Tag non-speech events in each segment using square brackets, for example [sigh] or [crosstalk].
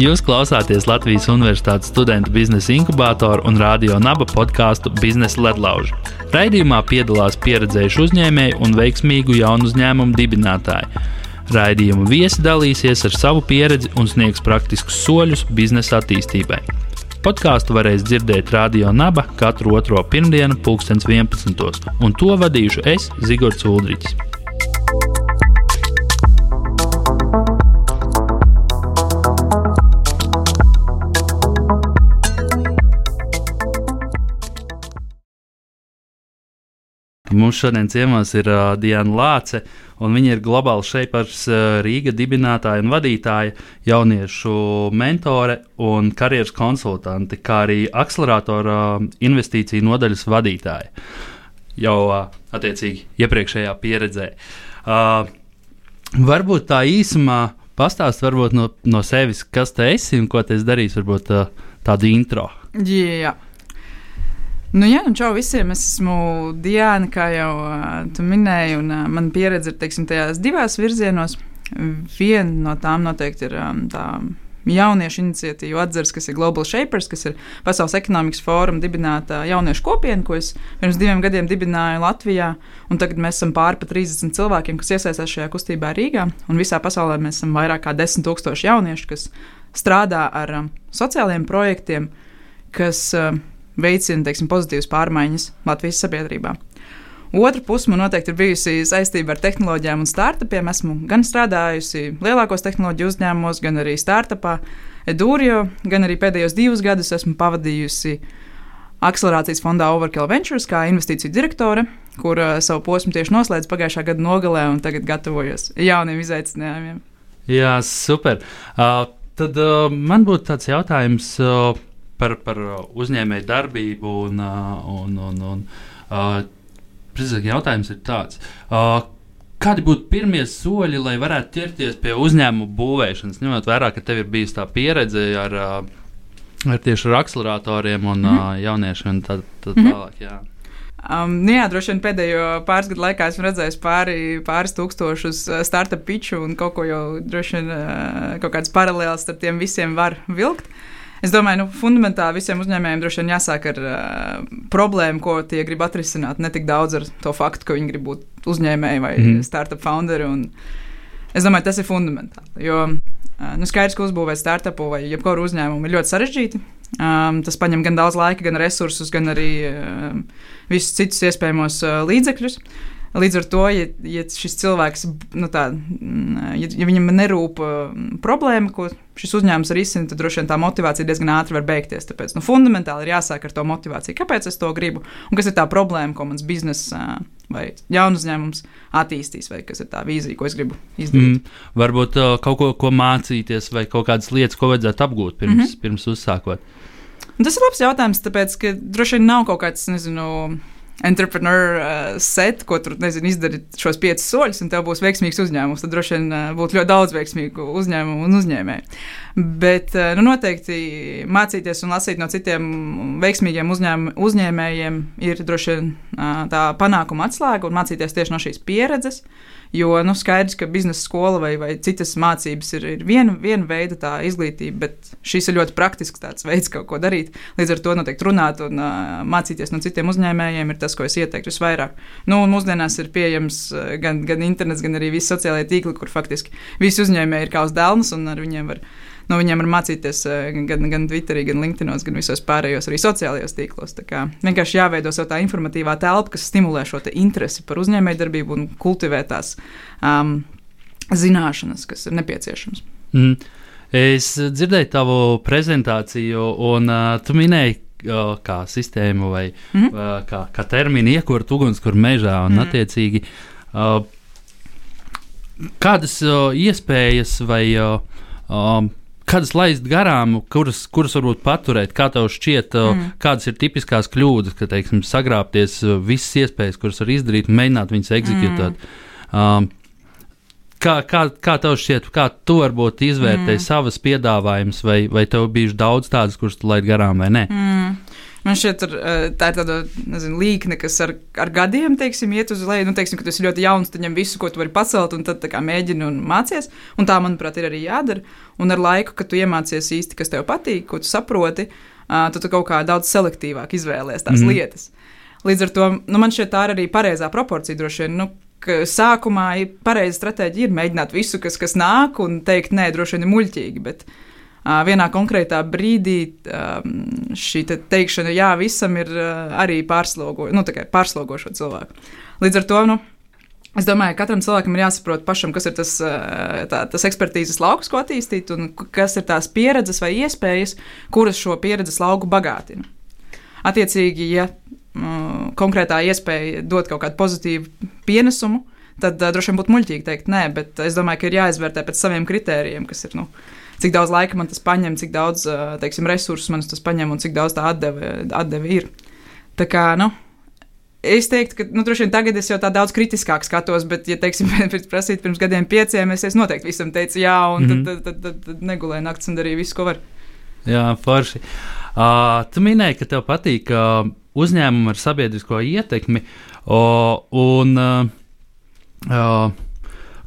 Jūs klausāties Latvijas Universitātes studentu biznesa inkubatoru un radio naba podkāstu Biznesa ledlauži. Raidījumā piedalās pieredzējuši uzņēmēji un veiksmīgu jaunu uzņēmumu dibinātāji. Raidījuma viesi dalīsies ar savu pieredzi un sniegs praktiskus soļus biznesa attīstībai. Podkāstu varēs dzirdēt Radio Naba katru otro pirmdienu, 2011. un to vadīšu es, Zigorts Ulrichs. Mums šodien ciemos ir uh, Diana Lāce, un viņa ir globāla šeipars uh, Rīga dibinātāja un vadītāja, jauniešu mentore un karjeras konsultante, kā arī akceleratora uh, investīciju nodaļas vadītāja. Jau uh, attiecīgi iepriekšējā pieredzē. Uh, varbūt tā īsumā pastāst varbūt no, no sevis, kas tu esi un ko tu darīsi, varbūt uh, tādu intro. Yeah. Nu, jā, un čau visiem. Es esmu Diana, kā jau uh, tu minēji, un uh, man pieredze ir teiksim, tajās divās virzienos. Viena no tām noteikti ir um, tā jauniešu iniciatīva atzeres, kas ir Global Shapers, kas ir Pasaules ekonomikas fóruma dibināta jauniešu kopiena, ko es pirms diviem gadiem dibināju Latvijā. Tagad mēs esam pāri pa 30 cilvēkiem, kas iesaistās šajā kustībā Rīgā. Un visā pasaulē mēs esam vairāk kā 10 tūkstoši jauniešu, kas strādā ar um, sociālajiem projektiem, kas uh, veicina teiksim, pozitīvas pārmaiņas Latvijas sabiedrībā. Otra puse man noteikti ir bijusi saistība ar tehnoloģijām un startupiem. Esmu gan strādājusi lielākos tehnoloģiju uzņēmumos, gan arī startupā Edūrio, gan arī pēdējos divus gadus esmu pavadījusi akcelerācijas fondā Overkill Ventures kā investīciju direktore, kur uh, savu posmu tieši noslēdz pagājušā gada nogalē un tagad gatavojos jauniem izaicinājumiem. Jā, super. Uh, tad uh, man būtu tāds jautājums. Uh, par, par uzņēmēju darbību. Un, un, un, un, uh, jautājums ir tāds. Uh, Kādi būtu pirmie soļi, lai varētu ķerties pie uzņēmuma būvēšanas, ņemot vērā, ka tev ir bijusi tā pieredze ar, ar tieši ar akceleratoriem un mm -hmm. jauniešiem un tā, tā mhm. tālāk? Jā. Um, nu jā, droši vien pēdējo pāris gadu laikā esmu redzējis pāri, pāris tūkstošus startup pitchu un kaut ko jau droši vien kaut kādas paralēlas starp tiem visiem var vilkt. Uh, Es domāju, nu, fundamentāli visiem uzņēmējiem droši vien jāsāk ar uh, problēmu, ko tie grib atrisināt. Ne tik daudz ar to faktu, ka viņi grib būt uzņēmēji vai mm. startup founderi. Es domāju, tas ir fundamentāli. Jo uh, nu, skaidrs, ka uzbūvēt startupu vai jebkuru uzņēmumu ir ļoti sarežģīti. Um, tas prasa gan daudz laika, gan resursus, gan arī uh, visus citus iespējamos uh, līdzekļus. Līdz ar to, ja, ja šis cilvēks, nu tā, ja, ja viņam nerūp problēma, ko šis uzņēmums risina, tad droši vien tā motivācija diezgan ātri var beigties. Tāpēc nu, fundamentāli ir jāsāk ar to motivāciju. Kāpēc es to gribu? Un kas ir tā problēma, ko mans biznesa vai jaunu uzņēmums attīstīs, vai kas ir tā vīzija, ko es gribu izdarīt? Mm, varbūt uh, kaut ko, ko mācīties, vai kaut kādas lietas, ko vajadzētu apgūt pirms, mm -hmm. pirms uzsākot. Un tas ir labs jautājums, tāpēc, ka droši vien nav kaut kāds, nezinu, entrepreneur uh, set, ko tur nezinu, izdarīt šos piecus soļus, un tev būs veiksmīgs uzņēmums. Tad droši vien uh, būtu ļoti daudz veiksmīgu uzņēmumu un uzņēmēju. Bet uh, nu, noteikti mācīties un lasīt no citiem veiksmīgiem uzņēm, uzņēmējiem ir droši vien uh, tā panākuma atslēga un mācīties tieši no šīs pieredzes. Jo nu, skaidrs, ka biznesa skola vai, vai citas mācības ir, ir viena, viena veida izglītība, bet šis ir ļoti praktisks veids, kā ko darīt. Līdz ar to noteikti runāt un uh, mācīties no citiem uzņēmējiem ir tas, ko es ieteiktu visvairāk. Nu, mūsdienās ir pieejams gan, gan internets, gan arī visi sociālajie tīkli, kur faktiski visi uzņēmēji ir kā uz dēlnes un ar viņiem var no viņiem var mācīties eh, gan, gan Twitterī, gan LinkedIn, gan visos pārējos arī sociālajos tīklos. Tā kā vienkārši jāveido sev tā informatīvā telpa, kas stimulē šo interesi par uzņēmējdarbību un kultivē tās um, zināšanas, kas ir nepieciešamas. Mm. Es dzirdēju tavu prezentāciju, un uh, tu minēji, uh, kā sistēmu vai mm -hmm. kā, kā terminu iekurt ugunskura mežā un mm -hmm. attiecīgi. Uh, kādas iespējas vai um, kādas laist garām, kuras, kuras varbūt paturēt, kā tev šķiet, mm. kādas ir tipiskās kļūdas, ka, teiksim, sagrābties visas iespējas, kuras var izdarīt, mēģināt viņas eksekutēt. Mm. Um, kā, kā, kā tev šķiet, kā tu varbūt izvērtēji mm. savas piedāvājumus, vai, vai tev bijuši daudz tādas, kuras tu laid garām vai nē? Mm. Man šķiet, ar, tā ir tāda nezinu, līkne, kas ar, ar gadiem teiksim, iet uz leju. Nu, teiksim, kad tu esi ļoti jauns, tad ņem visu, ko tu vari pacelt, un tad kā, mēģini un mācies. Un tā, manuprāt, ir arī jādara. Un ar laiku, kad tu iemācies īsti, kas tev patīk, ko tu saproti, tad tu kaut kā daudz selektīvāk izvēlējies tās mm. lietas. Līdz ar to nu, man šķiet, tā ir arī pareizā proporcija droši vien. Nu, Sākumā ir pareiza stratēģija, ir mēģināt visu, kas, kas nāk, un teikt, nē, droši vien ir muļķīgi. Bet, uh, vienā konkrētā brīdī šī te teikšana, jā, visam ir arī pārslogo, nu, pārslogošo cilvēku. Līdz ar to, nu, es domāju, ka katram cilvēkam ir jāsaprot pašam, kas ir tas, tā, tas ekspertīzes lauks, ko attīstīt, un kas ir tās pieredzes vai iespējas, kuras šo pieredzes lauku bagātina. Attiecīgi, ja mm, konkrētā iespēja dot kaut kādu pozitīvu pienesumu, tad uh, droši vien būtu muļķīgi teikt nē, bet es domāju, ka ir jāizvērtē pēc saviem kritērijiem, kas ir. Nu, cik daudz laika man tas paņem, cik daudz teiksim, resursu man tas paņem un cik daudz tā atdeve, atdeve ir. Tā kā, nu, Es teiktu, ka nu, droši vien tagad es jau tā daudz kritiskāk skatos, bet, ja teiksim, [laughs] pirms prasīt pirms gadiem pieciem, es, es noteikti visam teicu jā, un mm -hmm. tad, tad, tad, tad negulēju naktis un darīju visu, ko var. Jā, forši. Uh, tu minēji, ka tev patīk uh, uzņēmumi ar sabiedrisko ietekmi, uh, un uh, uh,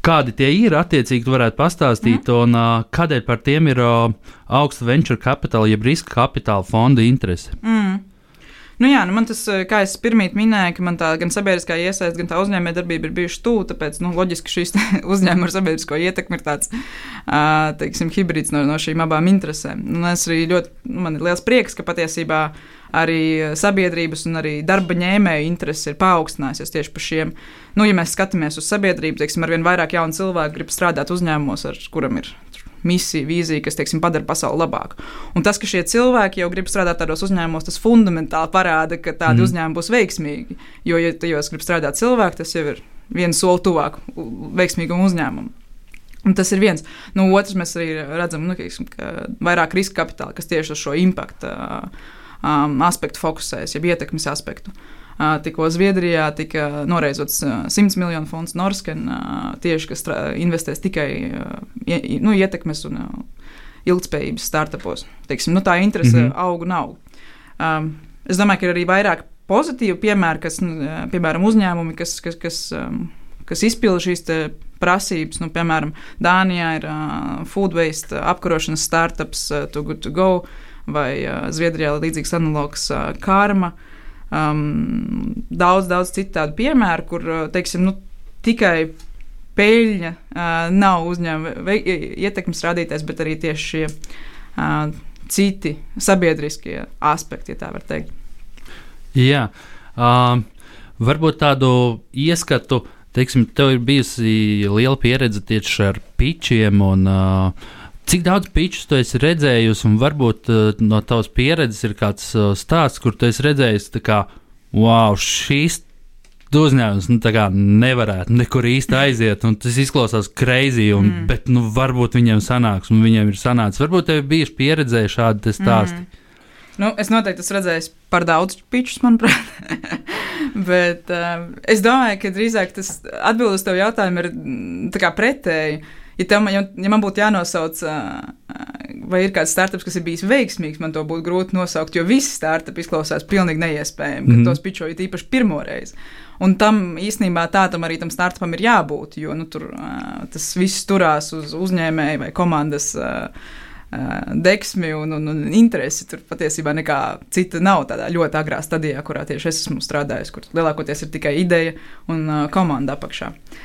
Kādi tie ir, attiecīgi, varētu pastāstīt, mm. un uh, kādēļ par tiem ir uh, augsta venture capital, jeb riska kapitāla fonda interese? Mm. Nu jā, nu man tas, kā es pirmie minēju, ka man tā gan sabiedriskā iesaiste, gan tā uzņēmējdarbība ir bijuši tuvu, tāpēc nu, loģiski šīs [laughs] uzņēmuma ar sabiedrisko ietekmi ir tāds teiksim, hibrīds no, no šīm abām interesēm. Un es arī ļoti, nu, man ir liels prieks, ka patiesībā arī sabiedrības un arī darba ņēmēju interesi ir paaugstinājusies tieši par šiem. Nu, ja mēs skatāmies uz sabiedrību, teiksim, ar vien vairāk jaunu cilvēku grib strādāt uzņēmumos, ar kuram ir misija, vīzija, kas teiksim, padara pasauli labāku. Un tas, ka šie cilvēki jau grib strādāt tādos uzņēmumos, tas fundamentāli parāda, ka tādi mm. uzņēmumi būs veiksmīgi. Jo, ja tajos grib strādāt cilvēki, tas jau ir viens soli tuvāk veiksmīgam uzņēmumam. Un tas ir viens. Nu, otras mēs arī redzam, nu, ka vairāk riska kapitāla, kas tieši uz šo impaktu um, aspektu fokusējas, jeb ietekmes aspektu. Uh, tikko Zviedrijā tika noreizots uh, 100 miljonu fonds Norsken, tieši kas investēs tikai nu, ietekmes un ilgspējības startupos. Teiksim, nu, tā interese mm -hmm. aug un aug. Um, es domāju, ka ir arī vairāk pozitīvu piemēru, kas, nu, piemēram, uzņēmumi, kas, kas, kas, um, kas izpilda šīs prasības. Nu, piemēram, Dānijā ir uh, food waste apkarošanas startups, uh, Too Good To Go, vai uh, Zviedrijā ir līdzīgs analogs uh, Karma. Uh, um, daudz, daudz citu tādu piemēru, kur uh, teiksim, nu, tikai peļņa uh, nav uzņēmuma ietekmes rādītājs, bet arī tieši šie uh, citi sabiedriskie aspekti, ja tā var teikt. Jā, uh, varbūt tādu ieskatu. Teiksim, tev ir bijusi liela pieredze tieši ar pičiem un uh, Cik daudz pičus tu esi redzējusi, un varbūt uh, no tavas pieredzes ir kāds uh, stāsts, kur tu esi redzējis, ka, wow, šīs uzņēmums nu, nevarētu nekur īsti aiziet, un tas izklausās greizi, mm. bet nu, varbūt viņiem sanāks, un viņiem ir sanācis. Varbūt tev ir bijuši pieredzējuši šādi stāsti. Mm. Nu, es noteikti esmu redzējis par daudz pičus, manuprāt. [laughs] bet uh, es domāju, ka drīzāk tas atbild uz tevu jautājumu ir mm, pretēji. Uh, ja, tam, ja, ja man būtu jānosauc, vai ir kāds startups, kas ir bijis veiksmīgs, man to būtu grūti nosaukt, jo visi startupi izklausās pilnīgi neiespējami, kad mm. tos pičoju īpaši pirmoreiz. Un tam īstenībā tādam arī tam startupam ir jābūt, jo nu, tur tas viss turās uz uzņēmēju vai komandas deksmi un, un, un interesi. Tur patiesībā nekā cita nav tādā ļoti agrā stadijā, kurā tieši es esmu strādājis, kur lielākoties ir tikai ideja un komanda apakšā. Uh,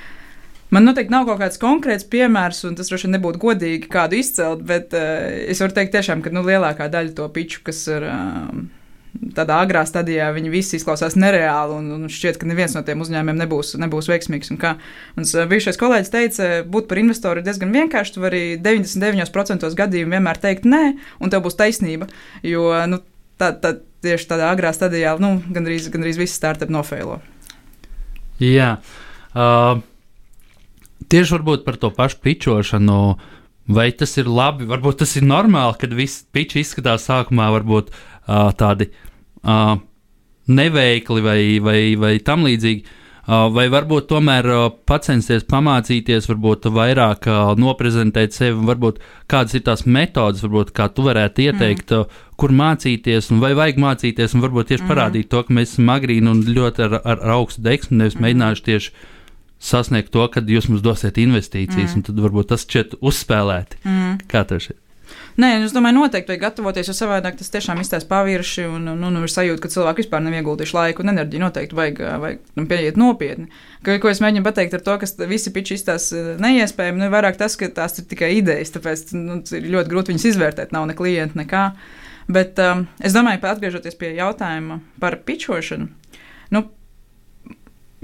Man noteikti nav kaut kāds konkrēts piemērs, un tas droši vien nebūtu godīgi kādu izcelt, bet uh, es varu teikt, tiešām, ka nu, lielākā daļa to piču, kas ir uh, tādā agrā stadijā, viņi visi izklausās nereāli, un, un šķiet, ka neviens no tiem uzņēmumiem nebūs, nebūs veiksmīgs. Un kā mans uh, bijušais kolēģis teica, būt par investoru ir diezgan vienkārši. Tu vari 99% gadījumu vienmēr teikt nē, un tev būs taisnība. Jo nu, tā, tā, tieši tādā agrā stadijā nu, gandrīz, gandrīz visi startupi nofēlo. Jā. Uh tieši par to pašu pičošanu. Vai tas ir labi, varbūt tas ir normāli, kad viss piči izskatās sākumā varbūt uh, tādi uh, neveikli vai, vai, vai tam līdzīgi. Vai varbūt tomēr pacensties pamācīties, varbūt vairāk noprezentēt sevi, varbūt kādas ir tās metodas, varbūt kā tu varētu ieteikt, mm. kur mācīties, un vai vajag mācīties, un varbūt tieši mm. parādīt to, ka mēs esam agrīni un ļoti ar, ar, augstu deksmu, nevis mm. mēģinājuši tieši sasniegt to, kad jūs mums dosiet investīcijas, mm. un tad varbūt tas šķiet uzspēlēti. Mm. Kā tas ir? Nē, es domāju, noteikti vajag gatavoties, jo savādāk tas tiešām izstāsta pavirši un, un, un ir sajūta, ka cilvēki vispār nav ieguldījuši laiku un enerģiju. Noteikti vajag, vajag nu, pieiet nopietni. Ko, ko es mēģinu pateikt ar to, ka visi piči izstāsta neiespējami, nu, vairāk tas, ka tās ir tikai idejas, tāpēc nu, ir ļoti grūti viņas izvērtēt, nav ne klienta, nekā. Bet um, es domāju, ka atgriežoties pie jautājuma par pičošanu, nu,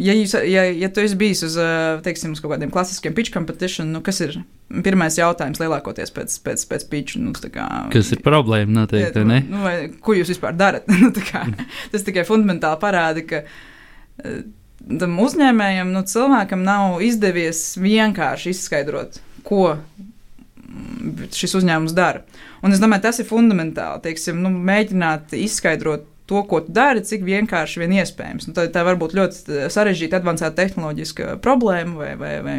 ja, jūs, ja, ja tu esi bijis uz, teiksim, uz kaut kādiem klasiskiem pitch competition, nu, kas ir pirmais jautājums lielākoties pēc, pēc, pēc pitch? Nu, kā, kas ir problēma noteikti, ja, ne? Nu, vai, ko jūs vispār darat? [laughs] nu, kā, tas tikai fundamentāli parāda, ka tam uzņēmējam, nu, cilvēkam nav izdevies vienkārši izskaidrot, ko šis uzņēmums dara. Un es domāju, tas ir fundamentāli, teiksim, nu, mēģināt izskaidrot to, ko tu dari, cik vienkārši vien iespējams. Nu, tā, tā var būt ļoti sarežģīta, avansēta tehnoloģiska problēma vai, vai, vai,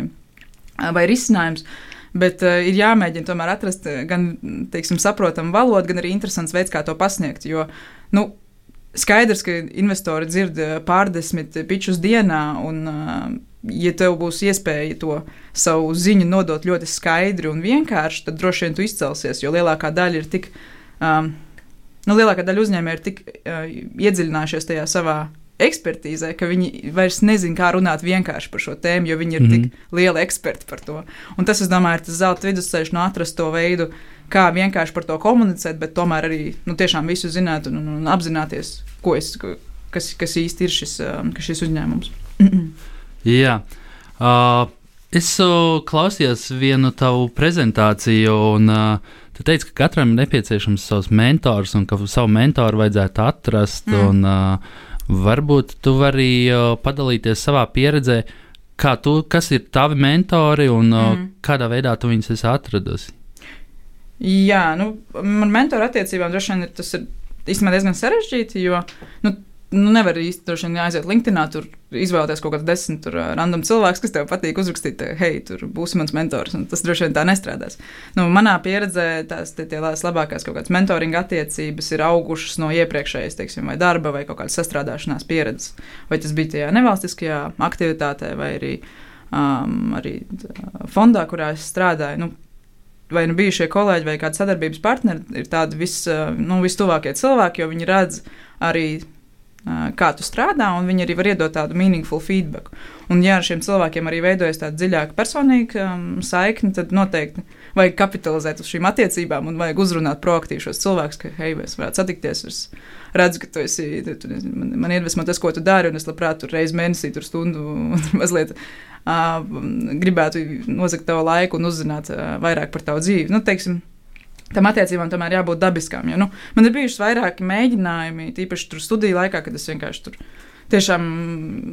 vai risinājums. Bet uh, ir jāmēģina tomēr atrast gan teiksim, saprotamu valodu, gan arī interesants veids, kā to pasniegt. Jo nu, skaidrs, ka investori dzird pārdesmit pičus dienā, un, ja tev būs iespēja to savu ziņu nodot ļoti skaidri un vienkārši, tad droši vien tu izcelsies, jo lielākā daļa ir tik. Um, nu, lielākā daļa uzņēmēju ir tik uh, iedziļinājušies tajā savā ekspertīzē, ka viņi vairs nezina, kā runāt vienkārši par šo tēmu, jo viņi ir mm -hmm. tik lieli eksperti par to. Un tas, domāju, ir tas zelta vidusceļš no atrast to veidu, kā vienkārši par to komunicēt, bet tomēr arī nu, tiešām visu zināt un, un, un apzināties, ko es, kas, kas īsti ir šis, um, šis uzņēmums. [clears throat] Jā. Uh, es klausījos vienu tavu prezentāciju, un uh, Tu teici, ka katram ir nepieciešams savs mentors un ka savu mentoru vajadzētu atrast. Mm. Un, uh, varbūt tu vari uh, padalīties savā pieredzē, kā tu, kas ir tavi mentori un uh, mm. kādā veidā tu viņus esi atradusi. Jā, nu, man mentora attiecībām droši vien tas ir īstenībā diezgan sarežģīti, jo nu, nu, nevar vien aiziet LinkedIn, tur izvēlēties kaut kādu desmit tur, random cilvēku, kas tev patīk uzrakstīt, hei, tur būsi mans mentors. Tas droši vien tā nestrādās. Nu, manā pieredzē tās tie, tie labākās kaut kādas mentoringa attiecības ir augušas no iepriekšējas, teiksim, vai darba vai kaut kādas sastrādāšanās pieredzes. Vai tas bija tajā nevalstiskajā aktivitātē vai arī, um, arī fondā, kurā es strādāju. Nu, vai nu bijušie kolēģi vai kādi sadarbības partneri ir tādi vis, nu, vistuvākie cilvēki, jo viņi redz arī kā tu strādā, un viņi arī var iedot tādu meaningful feedback. Un, ja ar šiem cilvēkiem arī veidojas tāda dziļāka personīga um, saikne, tad noteikti vajag kapitalizēt uz šīm attiecībām un vajag uzrunāt proaktīvi šos cilvēkus, ka, hei, mēs varētu satikties. Es redzu, ka tu esi, tu, tu, man, man iedvesmo tas, ko tu dari, un es labprāt tur reizi mēnesī, tur stundu [laughs] mazliet. Uh, gribētu nozagt tavu laiku un uzzināt uh, vairāk par tavu dzīvi. Nu, teiksim, tam attiecībām tomēr jābūt dabiskām. Jo, nu, man ir bijuši vairāki mēģinājumi, tīpaši tur studiju laikā, kad es vienkārši tur tiešām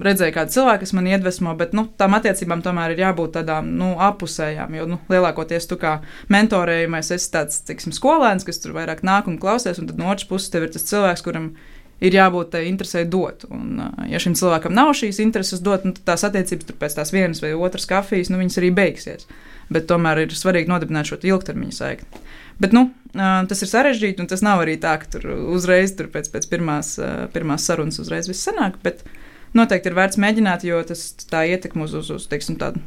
redzēju kādu cilvēku, kas man iedvesmo, bet nu, tām attiecībām tomēr ir jābūt tādām nu, apusējām. Jo nu, lielākoties tu kā mentorējumais esi tāds tiksim, skolēns, kas tur vairāk nāk un klausies, un tad no otras puses tev ir tas cilvēks, kuram ir jābūt tai interesē dot. Un, ja šim cilvēkam nav šīs intereses dot, nu, tad tās attiecības pēc tās vienas vai otras kafijas, nu, viņas arī beigsies. Bet tomēr ir svarīgi nodibināt šo ilgtermiņa saikni. Bet nu, tas ir sarežģīti, un tas nav arī tā, ka tur uzreiz tur pēc, pēc pirmās, pirmās sarunas uzreiz viss sanāk. Bet noteikti ir vērts mēģināt, jo tas tā ietekme uz, uz, uz teiksim, tādu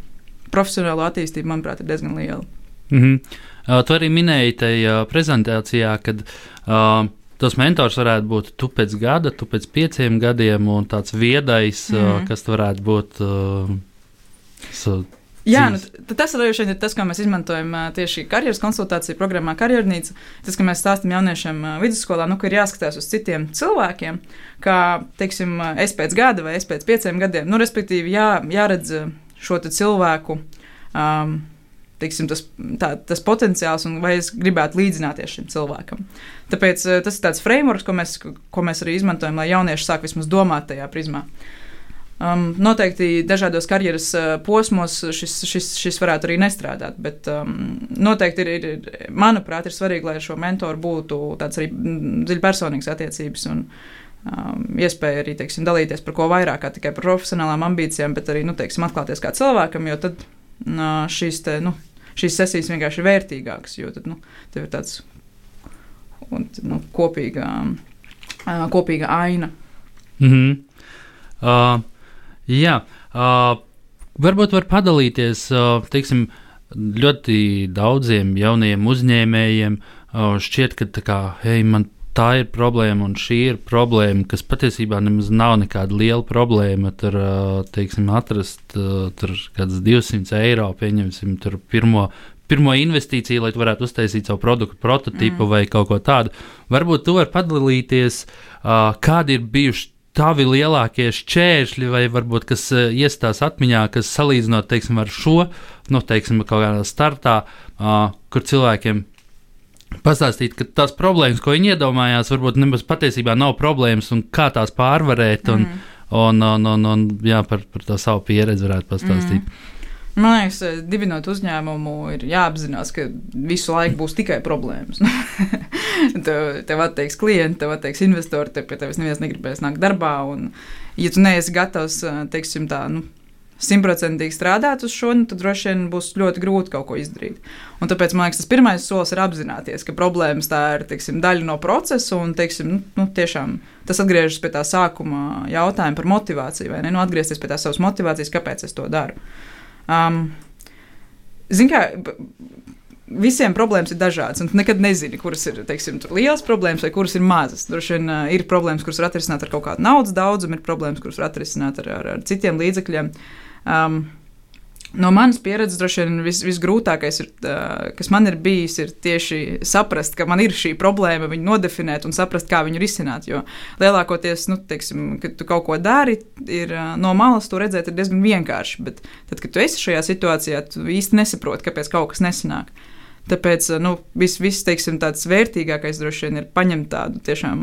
profesionālu attīstību, manuprāt, ir diezgan liela. Mm -hmm. uh, tu arī minēji tajā prezentācijā, kad uh, tas mentors varētu būt tu pēc gada, tu pēc pieciem gadiem, un tāds viedais, mm -hmm. uh, kas varētu būt. Uh, so, Jā, nu, tas arī ir tas, ko mēs izmantojam tieši karjeras konsultāciju programmā Karjernīca. Tas, ka mēs stāstām jauniešiem vidusskolā, nu, ka ir jāskatās uz citiem cilvēkiem, kā, teiksim, es pēc gada vai es pēc pieciem gadiem, nu, respektīvi, jā, jāredz šo cilvēku. Um, Teiksim, tas, tā, tas potenciāls, un vai es gribētu līdzināties šim cilvēkam. Tāpēc tas ir tāds frameworks, ko mēs, ko mēs arī izmantojam, lai jaunieši sāk vismaz domāt tajā prizmā. Uh, Um, noteikti dažādos karjeras uh, posmos šis, šis, šis varētu arī nestrādāt, bet um, noteikti ir, ir, manuprāt, ir svarīgi, lai ar šo mentoru būtu tādas arī dziļi personīgas attiecības. Un, um, iespēja arī teiksim, dalīties par ko vairāk, kā tikai par profesionālām ambīcijām, bet arī nu, teiksim, atklāties kā cilvēkam, jo tad uh, šīs, te, nu, šīs sesijas vienkārši ir vērtīgākas, jo tad nu, ir tāds un, nu, kopīga, uh, kopīga aina. Mm -hmm. uh, jā, uh, varbūt var padalīties, uh, teiksim, ļoti daudziem jauniem uzņēmējiem. Uh, šķiet, ka tā kā, hei, man tā ir problēma, un šī ir problēma, kas patiesībā nemaz nav nekāda liela problēma. Tur, teiksim, atrast tur kādas 200 eiro, pieņemsim, tur pirmo. Pirmo investīciju, lai varētu uztaisīt savu produktu, prototypu mm. vai kaut ko tādu. Varbūt tu vari padalīties, kādi ir bijuši tavi lielākie šķēršļi, vai varbūt kas uh, iestās atmiņā, kas salīdzinot teiksim, ar šo, nu, teiksim, kaut kādā startā, uh, kur cilvēkiem pastāstīt, ka tās problēmas, ko viņi iedomājās, varbūt nemaz patiesībā nav problēmas un kā tās pārvarēt. Un, mm. un, un, un, un jā, par, par to savu pieredzi varētu pastāstīt. Mm. Man liekas, dibinot uzņēmumu, ir jāapzinās, ka visu laiku būs tikai problēmas. [laughs] tev, tev atteiks klienti, tev atteiks investori, te pie tevis neviens negribēs nākt darbā. Un, ja tu neesi gatavs, teiksim, tā, nu, simtprocentīgi strādāt uz šo, nu, tad droši vien būs ļoti grūti kaut ko izdarīt. Un tāpēc man liekas, tas pirmais solis ir apzināties, ka problēmas tā ir teiksim, daļa no procesa, un teiksim, nu, nu, tiešām tas atgriežas pie tā sākuma jautājuma par motivāciju, vai ne? Nu, atgriezties pie tās savas motivācijas, kāpēc es to daru. Um, Ziniet, kā visiem problēmas ir dažādas, tu nekad nezini, kuras ir teiksim, lielas problēmas vai kuras ir mazas. Droši vien ir problēmas, kuras var atrisināt ar kaut kādu naudas daudzumu, ir problēmas, kuras var atrisināt ar, ar, ar citiem līdzekļiem. Um, No manas pieredzes droši vien vis, visgrūtākais, ir, kas man ir bijis, ir tieši saprast, ka man ir šī problēma, viņu nodefinēt un saprast, kā viņu risināt. Jo lielākoties, nu, teiksim, kad tu kaut ko dari, ir no malas to redzēt, ir diezgan vienkārši. Bet tad, kad tu esi šajā situācijā, tu īsti nesaproti, kāpēc kaut kas nesanāk. Tāpēc nu, viss, vis, teiksim, tāds vērtīgākais droši vien ir paņemt tādu tiešām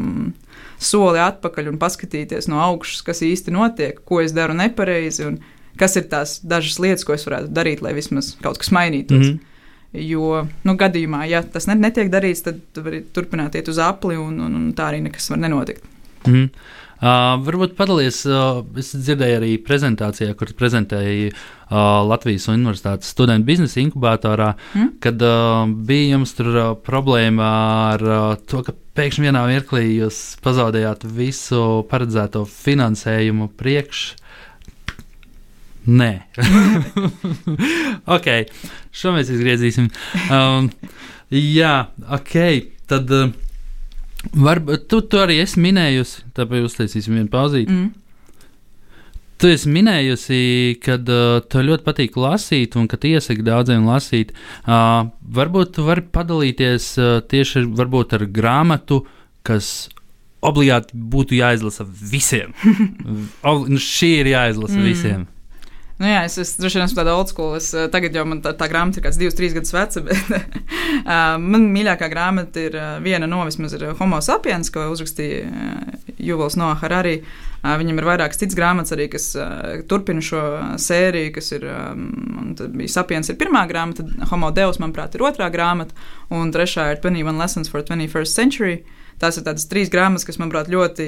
soli atpakaļ un paskatīties no augšas, kas īsti notiek, ko es daru nepareizi. Un, kas ir tās dažas lietas, ko es varētu darīt, lai vismaz kaut kas mainītos. Mm -hmm. Jo, nu, gadījumā, ja tas netiek darīts, tad tu vari turpināt iet uz apli, un, un, un tā arī nekas var nenotikt. Mm -hmm. Uh, varbūt padalīties, uh, es dzirdēju arī prezentācijā, kur prezentēja uh, Latvijas Universitātes studentu biznesa inkubatorā, mm. kad uh, bija jums tur uh, problēma ar uh, to, ka pēkšņi vienā mirklī jūs pazaudējāt visu paredzēto finansējumu priekš Nē, [laughs] ok, šo mēs izgriezīsim. Um, jā, ok, tad uh, varbūt tu, tu arī esi minējusi, tāpēc uztaisīsim vienu pauzīti. Mm. Tu esi minējusi, ka uh, tev ļoti patīk lasīt, un ka iesaki daudziem lasīt. Uh, varbūt tu vari padalīties uh, tieši varbūt ar grāmatu, kas obligāti būtu jāizlasa visiem. [laughs] o, nu, šī ir jāizlasa mm. visiem. Nu, jā, es, es droši vien esmu tāda old school. Es, eh, tagad jau tā, tā grāmata ir kāds divus, trīs gadus veca, [laughs] bet uh, man mīļākā grāmata ir uh, viena no vismaz Homo sapiens, ko uzrakstīja Juvals no Harari. Viņam ir vairākas citas grāmatas arī, kas turpina šo sēriju, kas ir, bija Sapiens ir pirmā grāmata, Homo Deus, manuprāt, ir otrā grāmata, un trešā ir 21 Lessons for 21st Century. Tās ir tādas trīs grāmatas, kas, manuprāt, ļoti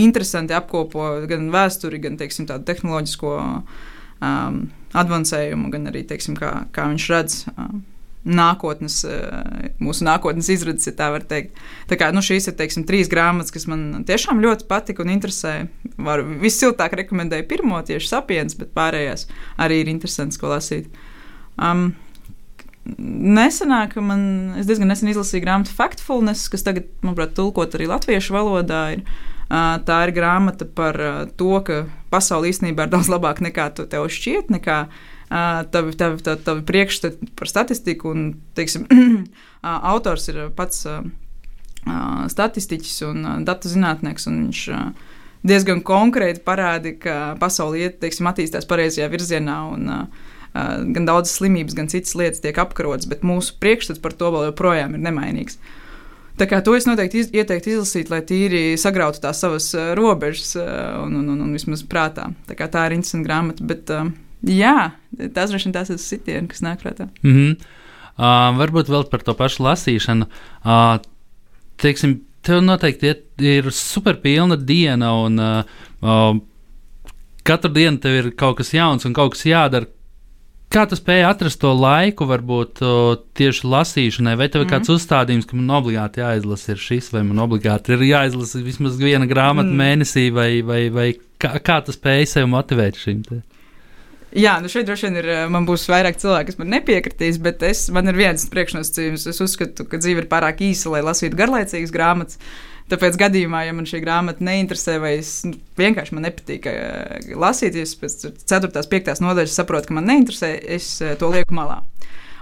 interesanti apkopo gan vēsturi, gan, teiksim, tādu tehnoloģisko uh, um, avansējumu, gan arī teiksim, kā, kā viņš redz. Um, Nākotnes, uh, mūsu nākotnes izredzes, ja tā var teikt. Tā kā, nu, šīs ir teiksim, trīs grāmatas, kas man tiešām ļoti patika un interesē. Varu vissiltāk rekomendēju pirmo tieši sapiens, bet pārējās arī ir interesants, ko lasīt. Um, Nesenāk, man diezgan nesen izlasīju grāmatu Factfulness, kas tagad, manuprāt, tulkot arī latviešu valodā. Ir, Tā ir grāmata par to, ka pasaule īstenībā ir daudz labāka nekā tu tev šķiet, nekā tavi, tavi, tavi, tavi priekšstati par statistiku. Un, teiksim, [clears throat] autors ir pats statistiķis un datu zinātnieks. Un viņš diezgan konkrēti parāda, ka pasaule iet, teiksim, attīstās pareizajā virzienā. Un, Uh, gan daudzas slimības, gan citas lietas tiek apkarotas, bet mūsu priekšstats par to vēl joprojām ir nemainīgs. Uh, Tā kā to es noteikti iz, ieteiktu izlasīt, lai tīri sagrautu tās savas robežas un, un, un, un vismaz prātā. Tā, tā ir interesanta grāmata. Bet, jā, tas droši vien tās ir sitieni, kas nāk prātā. Mm -hmm. uh, varbūt vēl par to pašu lasīšanu. Uh, teiksim, tev noteikti ir superpilna diena, un uh, uh, katru dienu tev ir kaut kas jauns un kaut kas jādara. Kā tu spēj atrast to laiku, varbūt uh, tieši lasīšanai, vai tev ir mm. kāds uzstādījums, ka man obligāti jāizlasa šis, vai man obligāti ir jāizlasa vismaz viena grāmata mm. mēnesī, vai, vai, vai kā, kā tu spēj sev motivēt šim? Te? Jā, nu šeit droši vien ir, man būs vairāk cilvēku, kas man nepiekritīs, bet es, man ir viens priekšnosacījums. Es uzskatu, ka dzīve ir pārāk īsa, lai lasītu garlaicīgas grāmatas. Tāpēc gadījumā, ja man šī grāmata neinteresē, vai es nu, vienkārši man nepatīk uh, lasīt, ja es pēc 4. un 5. nodaļas saprotu, ka man neinteresē, es uh, to lieku malā.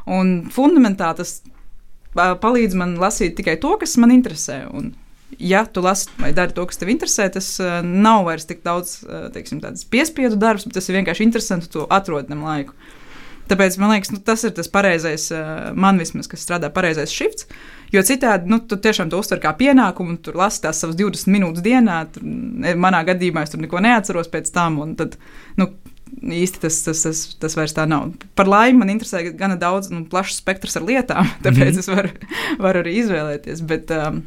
Un fundamentāli tas uh, palīdz man lasīt tikai to, kas man interesē. Un, ja tu lasi vai dari to, kas tev interesē, tas uh, nav vairs tik daudz teiksim, piespiedu darbs, bet tas ir vienkārši interesanti, tu atrodi tam laiku. Tāpēc man liekas, nu, tas ir tas pareizais, man vismaz, kas strādā pareizais šifts. Jo citādi, nu, tu tiešām to uztver kā pienākumu, tur lasi tās savas 20 minūtes dienā. Tur, manā gadījumā es tur neko neatceros pēc tam. Tad, nu, īsti tas, tas, tas, tas vairs tā nav. Par laimi man interesē gana daudz, nu, plašs spektrs ar lietām, [laughs] tāpēc mm -hmm. es varu, varu arī izvēlēties. Bet, um,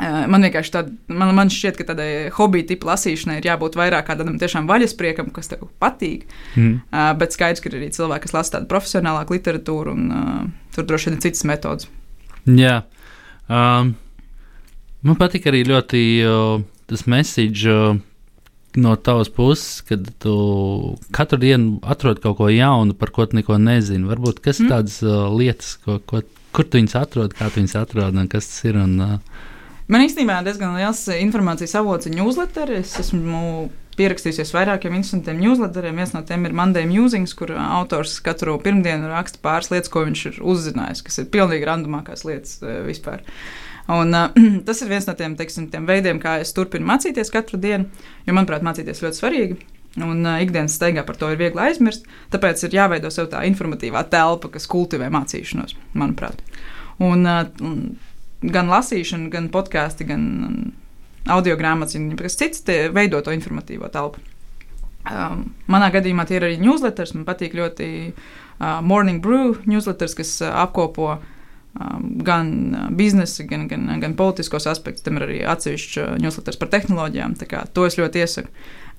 Man vienkārši tāda, man, man šķiet, ka tādai hobiju tipu lasīšanai ir jābūt vairāk tādam tiešām vaļaspriekam, kas tev patīk. Mm. Uh, bet skaidrs, ka ir arī cilvēki, kas lasa tādu profesionālāku literatūru, un uh, tur droši vien ir citas metodas. Jā. Um, man patīk arī ļoti uh, tas message. Uh, No tavas puses, kad tu katru dienu atrod kaut ko jaunu, par ko tu neko nezini. Varbūt kas ir mm. tādas uh, lietas, ko, ko, kur tu viņus atrod, kā tu viņus atrod un kas tas ir. Un, uh... Man īstenībā ir diezgan liels informācijas avots newsletter. Es esmu pierakstījusies vairākiem interesantiem newsletteriem. Viens no tiem ir Monday Musings, kur autors katru pirmdienu raksta pāris lietas, ko viņš ir uzzinājis, kas ir pilnīgi randomākās lietas vispār. Un, uh, [clears throat] tas ir viens no tiem, teiksim, tiem veidiem, kā es turpinu mācīties katru dienu, jo, manuprāt, mācīties ļoti svarīgi. Un uh, ikdienas steigā par to ir viegli aizmirst. Tāpēc ir jāveido sev tā informatīvā telpa, kas kultivē mācīšanos, manuprāt. Un, uh, gan lasīšana, gan podkāsti, gan audio grāmatas, un kas cits veido to informatīvo telpu. Um, manā gadījumā tie ir arī newsletters. Man patīk ļoti uh, Morning Brew newsletters, kas uh, apkopo um, gan uh, biznesa, gan, gan, gan politiskos aspektus. Tam ir arī atsevišķs uh, newsletters par tehnoloģijām. To es ļoti iesaku.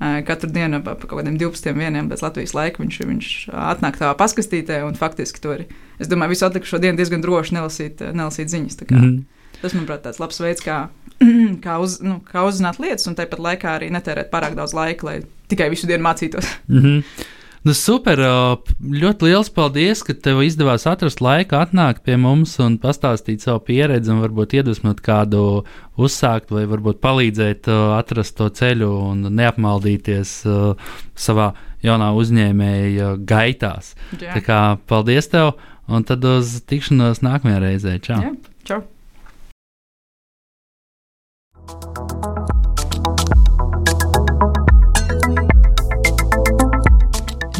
Uh, katru dienu pa kaut kādiem 12 vieniem bez Latvijas laika viņš, viņš atnāk tādā paskastītē un faktiski to arī. Es domāju, visu atlikušo dienu diezgan droši nelasīt, nelasīt ziņas. Mm. Tas, manuprāt, tāds labs veids, kā, [clears throat] kā, uz, nu, kā uzzināt lietas, un tāpat laikā arī netērēt pārāk daudz laika, lai tikai visu dienu mācītos. Mm -hmm. Nu, super! Ļoti liels paldies, ka tev izdevās atrast laiku, atnākt pie mums un pastāstīt savu pieredzi, un varbūt iedvesmot kādu uzsākt, vai varbūt palīdzēt atrast to ceļu un neapmaldīties savā jaunā uzņēmēja gaitās. Jā. Tā kā paldies tev, un tad uz tikšanos nākamajā reizē. Čau! Jā, čau!